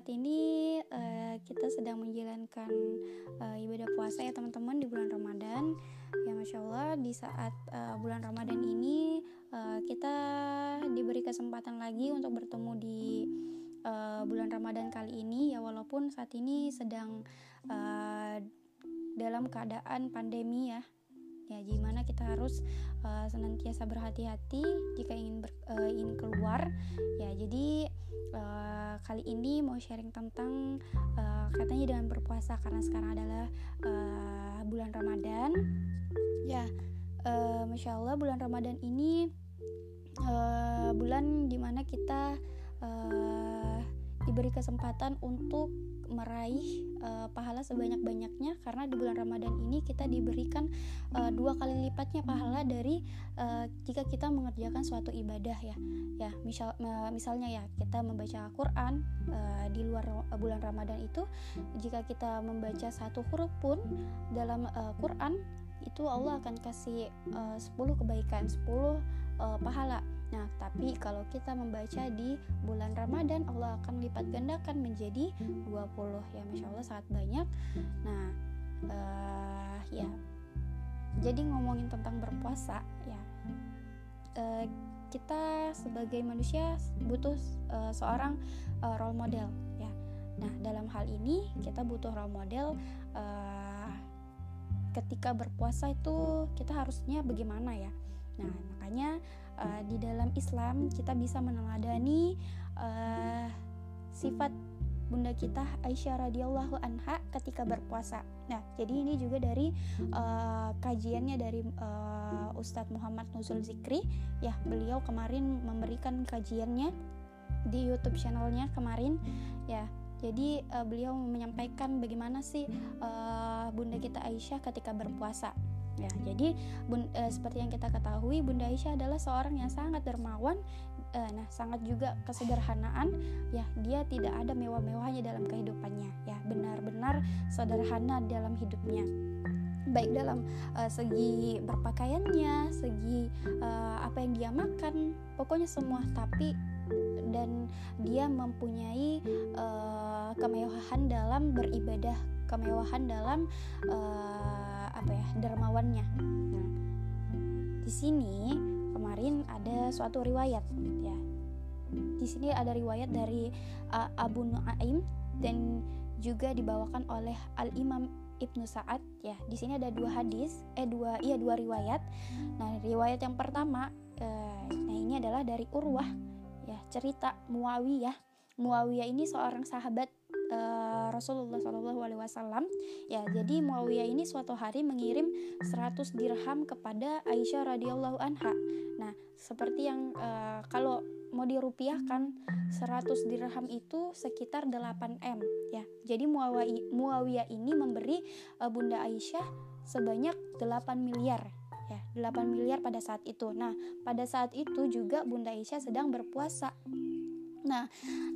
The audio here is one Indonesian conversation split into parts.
saat ini uh, kita sedang menjalankan uh, ibadah puasa ya teman-teman di bulan Ramadan. Ya masya Allah di saat uh, bulan Ramadan ini uh, kita diberi kesempatan lagi untuk bertemu di uh, bulan Ramadan kali ini. Ya walaupun saat ini sedang uh, dalam keadaan pandemi ya. Ya gimana kita harus uh, senantiasa berhati-hati jika ingin ber, uh, ingin keluar. Ya jadi uh, kali ini mau sharing tentang uh, katanya dengan berpuasa karena sekarang adalah uh, bulan Ramadan. Ya uh, masya Allah bulan Ramadan ini uh, bulan di mana kita uh, diberi kesempatan untuk meraih uh, pahala sebanyak-banyaknya karena di bulan Ramadan ini kita diberikan uh, dua kali lipatnya pahala dari uh, jika kita mengerjakan suatu ibadah ya. Ya misal uh, misalnya ya kita membaca Al-Qur'an uh, di luar bulan Ramadan itu jika kita membaca satu huruf pun dalam uh, Quran itu Allah akan kasih uh, 10 kebaikan 10 uh, pahala Nah, tapi kalau kita membaca di bulan Ramadan, Allah akan lipat gandakan menjadi 20 ya, Masya Allah sangat banyak. Nah, uh, ya, jadi ngomongin tentang berpuasa ya, uh, kita sebagai manusia butuh uh, seorang uh, role model ya. Nah, dalam hal ini kita butuh role model. Uh, ketika berpuasa itu kita harusnya bagaimana ya? Nah, makanya uh, di dalam Islam kita bisa meneladani uh, sifat bunda kita Aisyah radhiyallahu anha ketika berpuasa. Nah, jadi ini juga dari uh, kajiannya dari uh, Ustadz Muhammad Nuzul Zikri, ya beliau kemarin memberikan kajiannya di YouTube channelnya kemarin, ya. Jadi uh, beliau menyampaikan bagaimana sih uh, bunda kita Aisyah ketika berpuasa. Ya, jadi bun, e, seperti yang kita ketahui Bunda Aisyah adalah seorang yang sangat dermawan, e, nah sangat juga kesederhanaan. Ya, dia tidak ada mewah-mewahnya dalam kehidupannya. Ya, benar-benar sederhana dalam hidupnya baik dalam uh, segi berpakaiannya, segi uh, apa yang dia makan, pokoknya semua. Tapi dan dia mempunyai uh, kemewahan dalam beribadah, kemewahan dalam uh, apa ya dermawannya. Nah di sini kemarin ada suatu riwayat ya. Di sini ada riwayat dari uh, Abu Nuaim dan juga dibawakan oleh Al Imam Ibnu Sa'ad ya. Di sini ada dua hadis eh dua iya dua riwayat. Nah riwayat yang pertama eh, nah ini adalah dari Urwah ya cerita Muawiyah. Muawiyah ini seorang sahabat uh, Rasulullah Shallallahu Alaihi Wasallam. Ya jadi Muawiyah ini suatu hari mengirim 100 dirham kepada Aisyah radhiyallahu anha. Nah seperti yang uh, kalau mau dirupiahkan 100 dirham itu sekitar 8 m ya. Jadi Muawiyah ini memberi uh, Bunda Aisyah sebanyak 8 miliar ya. 8 miliar pada saat itu. Nah pada saat itu juga Bunda Aisyah sedang berpuasa Nah,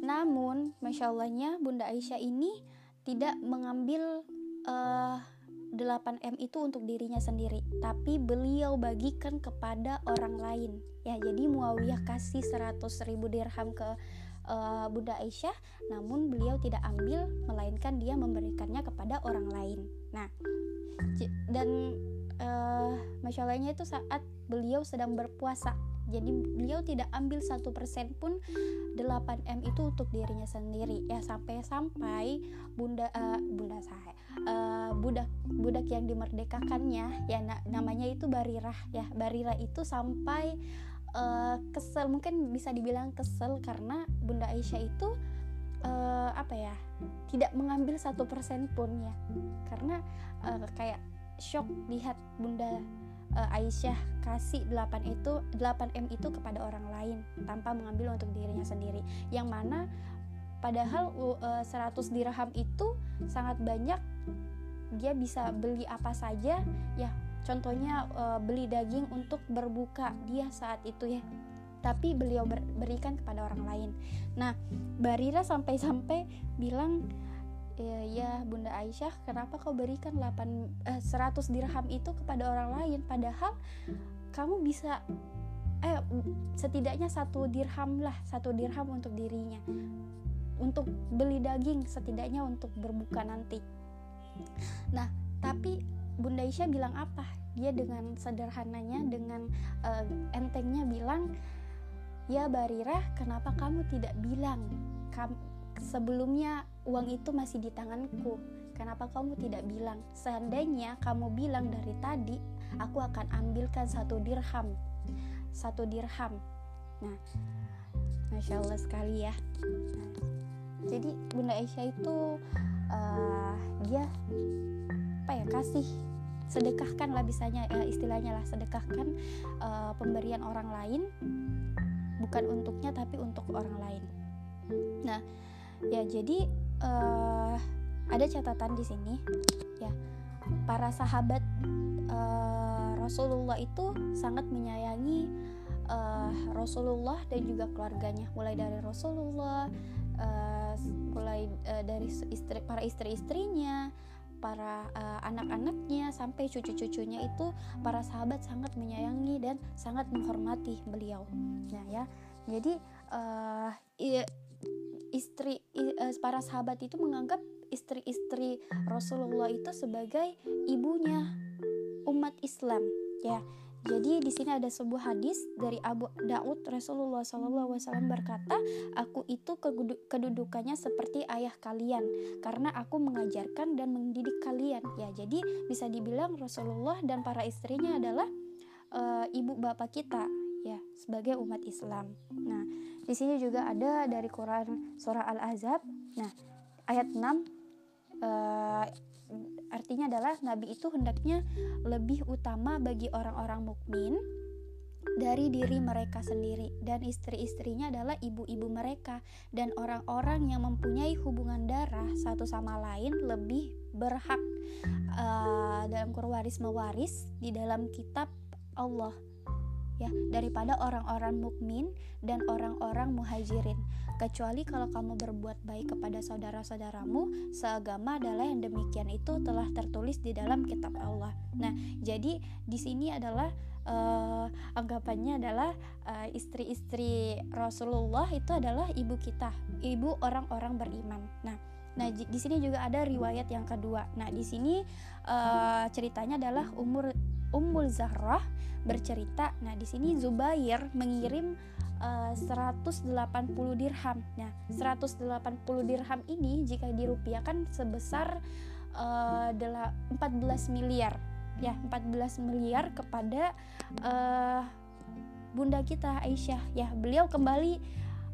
namun masya Allahnya Bunda Aisyah ini tidak mengambil uh, eh, 8M itu untuk dirinya sendiri, tapi beliau bagikan kepada orang lain. Ya, jadi Muawiyah kasih 100 ribu dirham ke uh, Bunda Aisyah, namun beliau tidak ambil, melainkan dia memberikannya kepada orang lain. Nah, dan uh, masya Allahnya itu saat beliau sedang berpuasa jadi beliau tidak ambil satu persen pun 8M itu untuk dirinya sendiri. Ya sampai-sampai bunda uh, bunda saya uh, budak budak yang dimerdekakannya ya na namanya itu Barirah ya. Barirah itu sampai uh, kesel mungkin bisa dibilang kesel karena Bunda Aisyah itu uh, apa ya tidak mengambil satu persen pun ya. Karena uh, kayak shock lihat Bunda uh, Aisyah kasih 8 itu 8M itu kepada orang lain tanpa mengambil untuk dirinya sendiri. Yang mana padahal uh, 100 dirham itu sangat banyak dia bisa beli apa saja. Ya contohnya uh, beli daging untuk berbuka dia saat itu ya. Tapi beliau ber berikan kepada orang lain. Nah Barira sampai-sampai bilang ya, Bunda Aisyah kenapa kau berikan 8 eh, 100 dirham itu kepada orang lain? Padahal kamu bisa eh setidaknya satu dirham lah satu dirham untuk dirinya. Untuk beli daging setidaknya untuk berbuka nanti. Nah tapi Bunda Isya bilang apa? Dia dengan sederhananya dengan uh, entengnya bilang ya Barirah kenapa kamu tidak bilang sebelumnya uang itu masih di tanganku. Kenapa kamu tidak bilang? Seandainya kamu bilang dari tadi aku akan ambilkan satu dirham. Satu dirham. Nah masya Allah sekali ya. Jadi Bunda Aisyah itu uh, dia apa ya kasih sedekahkan lah bisanya uh, istilahnya lah sedekahkan uh, pemberian orang lain. Bukan untuknya tapi untuk orang lain. Nah ya jadi uh, ada catatan di sini ya para sahabat uh, Rasulullah itu sangat menyayangi uh, Rasulullah dan juga keluarganya mulai dari Rasulullah uh, mulai uh, dari istri para istri-istrinya para uh, anak-anaknya sampai cucu-cucunya itu para sahabat sangat menyayangi dan sangat menghormati beliau. Nah ya, jadi uh, istri uh, para sahabat itu menganggap istri-istri Rasulullah itu sebagai ibunya umat Islam ya jadi di sini ada sebuah hadis dari Abu Daud Rasulullah SAW berkata, aku itu kedudukannya seperti ayah kalian karena aku mengajarkan dan mendidik kalian. Ya, jadi bisa dibilang Rasulullah dan para istrinya adalah uh, ibu bapak kita ya sebagai umat Islam. Nah, di sini juga ada dari Quran surah Al-Ahzab. Nah, ayat 6 uh, eh, artinya adalah nabi itu hendaknya lebih utama bagi orang-orang mukmin dari diri mereka sendiri dan istri-istrinya adalah ibu-ibu mereka dan orang-orang yang mempunyai hubungan darah satu sama lain lebih berhak uh, dalam kurwaris mewaris di dalam kitab Allah ya daripada orang-orang mukmin dan orang-orang muhajirin kecuali kalau kamu berbuat baik kepada saudara-saudaramu seagama adalah yang demikian itu telah tertulis di dalam kitab Allah. Nah, jadi di sini adalah uh, anggapannya adalah uh, istri-istri Rasulullah itu adalah ibu kita, ibu orang-orang beriman. Nah, Nah, di sini juga ada riwayat yang kedua. Nah, di sini uh, ceritanya adalah umur Ummul Zahrah bercerita. Nah, di sini Zubair mengirim uh, 180 dirham. Nah, 180 dirham ini jika dirupiahkan sebesar uh, 14 miliar. Ya, 14 miliar kepada uh, bunda kita Aisyah. Ya, beliau kembali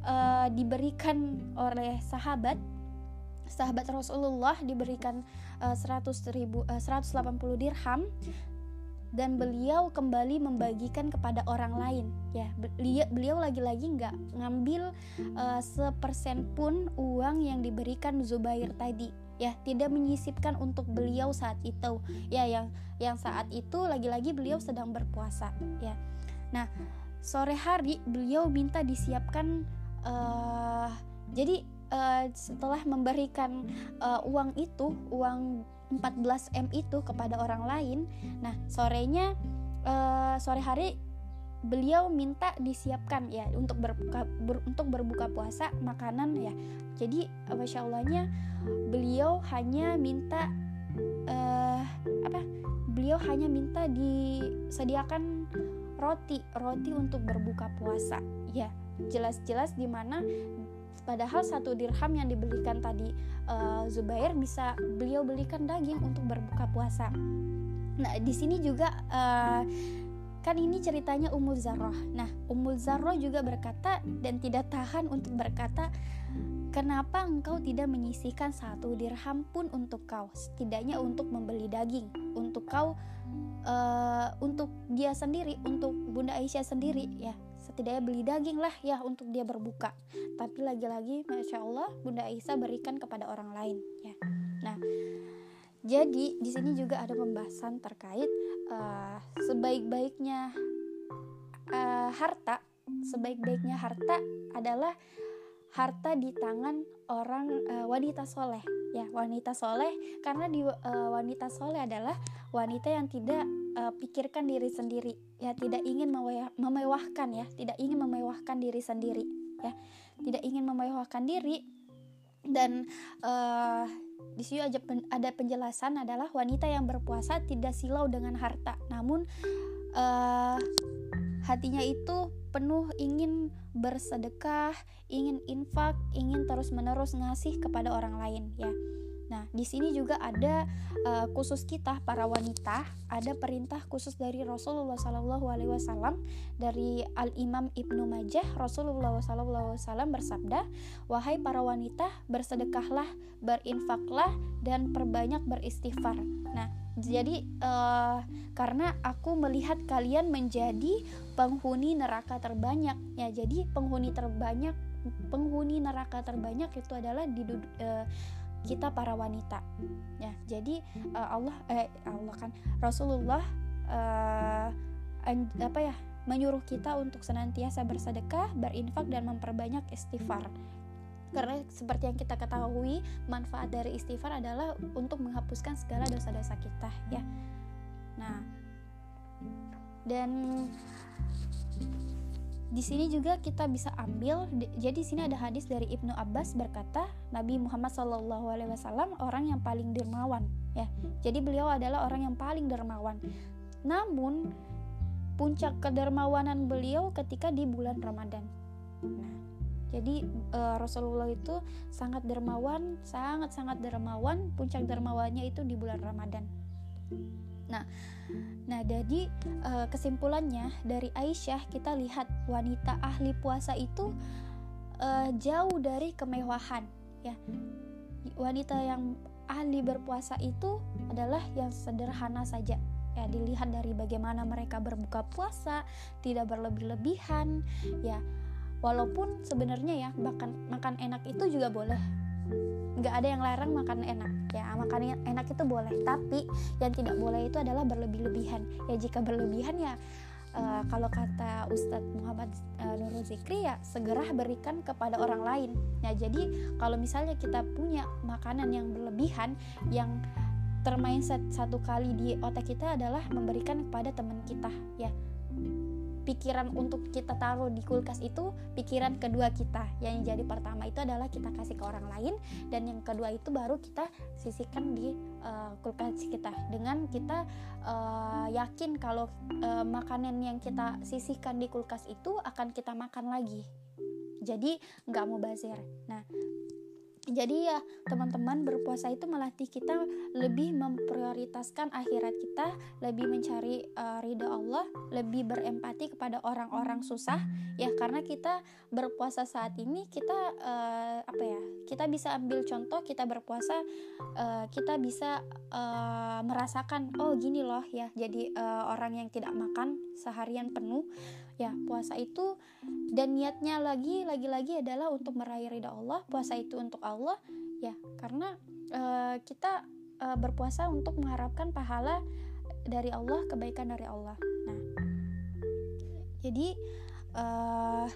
uh, diberikan oleh sahabat sahabat Rasulullah diberikan uh, 100 ribu uh, 180 dirham dan beliau kembali membagikan kepada orang lain. Ya beliau lagi-lagi nggak ngambil uh, sepersen pun uang yang diberikan Zubair tadi. Ya tidak menyisipkan untuk beliau saat itu. Ya yang yang saat itu lagi-lagi beliau sedang berpuasa. Ya. Nah sore hari beliau minta disiapkan uh, jadi uh, setelah memberikan uh, uang itu uang 14 m itu kepada orang lain. Nah sorenya uh, sore hari beliau minta disiapkan ya untuk berbuka ber, untuk berbuka puasa makanan ya. Jadi masya allahnya beliau hanya minta uh, apa beliau hanya minta disediakan roti roti untuk berbuka puasa ya. Jelas-jelas di mana Padahal satu dirham yang dibelikan tadi uh, Zubair bisa beliau belikan daging untuk berbuka puasa. Nah, di sini juga uh, kan ini ceritanya Ummul Zarrah. Nah, Ummul Zarrah juga berkata dan tidak tahan untuk berkata, "Kenapa engkau tidak menyisihkan satu dirham pun untuk kau, setidaknya untuk membeli daging, untuk kau uh, untuk dia sendiri, untuk Bunda Aisyah sendiri ya." Setidaknya beli daging lah ya untuk dia berbuka. Tapi lagi-lagi masya Allah Bunda Aisyah berikan kepada orang lain ya. Nah jadi di sini juga ada pembahasan terkait uh, sebaik-baiknya uh, harta. Sebaik-baiknya harta adalah harta di tangan orang uh, wanita soleh ya. Wanita soleh karena di uh, wanita soleh adalah wanita yang tidak uh, pikirkan diri sendiri ya. Tidak ingin memewahkan ya. Tidak ingin memewahkan diri sendiri ya. Tidak ingin memewahkan diri dan uh, di sini ada penjelasan adalah wanita yang berpuasa tidak silau dengan harta, namun uh, hatinya itu penuh ingin bersedekah, ingin infak, ingin terus-menerus ngasih kepada orang lain ya. Nah, di sini juga ada uh, khusus kita para wanita, ada perintah khusus dari Rasulullah Alaihi Wasallam dari Al Imam Ibnu Majah. Rasulullah Wasallam bersabda, wahai para wanita, bersedekahlah, berinfaklah, dan perbanyak beristighfar. Nah, jadi uh, karena aku melihat kalian menjadi penghuni neraka terbanyak, ya jadi penghuni terbanyak penghuni neraka terbanyak itu adalah di uh, kita para wanita ya jadi uh, Allah eh Allah kan Rasulullah uh, apa ya menyuruh kita untuk senantiasa bersedekah, berinfak dan memperbanyak istighfar. Karena seperti yang kita ketahui, manfaat dari istighfar adalah untuk menghapuskan segala dosa-dosa kita, ya. Nah, dan di sini juga kita bisa ambil jadi di sini ada hadis dari Ibnu Abbas berkata Nabi Muhammad SAW orang yang paling dermawan ya. Jadi beliau adalah orang yang paling dermawan. Namun puncak kedermawanan beliau ketika di bulan Ramadan. Nah jadi e, Rasulullah itu sangat dermawan sangat sangat dermawan puncak dermawannya itu di bulan Ramadan Nah, nah jadi uh, kesimpulannya dari Aisyah kita lihat wanita ahli puasa itu uh, jauh dari kemewahan, ya. Wanita yang ahli berpuasa itu adalah yang sederhana saja. Ya, dilihat dari bagaimana mereka berbuka puasa, tidak berlebih-lebihan, ya. Walaupun sebenarnya ya makan makan enak itu juga boleh nggak ada yang larang makan enak. Ya makan enak itu boleh tapi yang tidak boleh itu adalah berlebih-lebihan. Ya jika berlebihan ya uh, kalau kata Ustadz Muhammad uh, Nurul Zikri ya segera berikan kepada orang lain. Ya jadi kalau misalnya kita punya makanan yang berlebihan yang termain satu kali di otak kita adalah memberikan kepada teman kita ya pikiran untuk kita taruh di kulkas itu pikiran kedua kita. Yang jadi pertama itu adalah kita kasih ke orang lain dan yang kedua itu baru kita sisihkan di uh, kulkas kita. Dengan kita uh, yakin kalau uh, makanan yang kita sisihkan di kulkas itu akan kita makan lagi. Jadi nggak mau bazir nah jadi ya teman-teman berpuasa itu melatih kita lebih memprioritaskan akhirat kita, lebih mencari uh, ridha Allah, lebih berempati kepada orang-orang susah ya karena kita berpuasa saat ini kita uh, apa ya? Kita bisa ambil contoh kita berpuasa uh, kita bisa uh, merasakan oh gini loh ya. Jadi uh, orang yang tidak makan seharian penuh ya puasa itu dan niatnya lagi lagi-lagi adalah untuk meraih ridha Allah puasa itu untuk Allah ya karena uh, kita uh, berpuasa untuk mengharapkan pahala dari Allah kebaikan dari Allah. Nah jadi uh,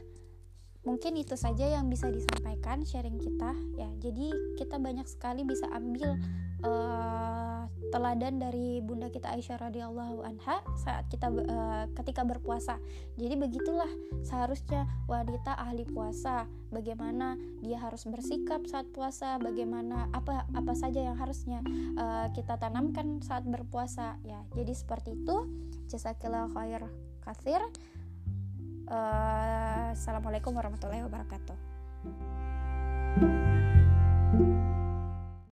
mungkin itu saja yang bisa disampaikan sharing kita ya. Jadi kita banyak sekali bisa ambil uh, teladan dari bunda kita Aisyah radhiyallahu anha saat kita uh, ketika berpuasa. Jadi begitulah seharusnya wanita ahli puasa. Bagaimana dia harus bersikap saat puasa, bagaimana apa apa saja yang harusnya uh, kita tanamkan saat berpuasa ya. Jadi seperti itu. Jazakillah khair kathir. Uh, Assalamualaikum warahmatullahi wabarakatuh. thank you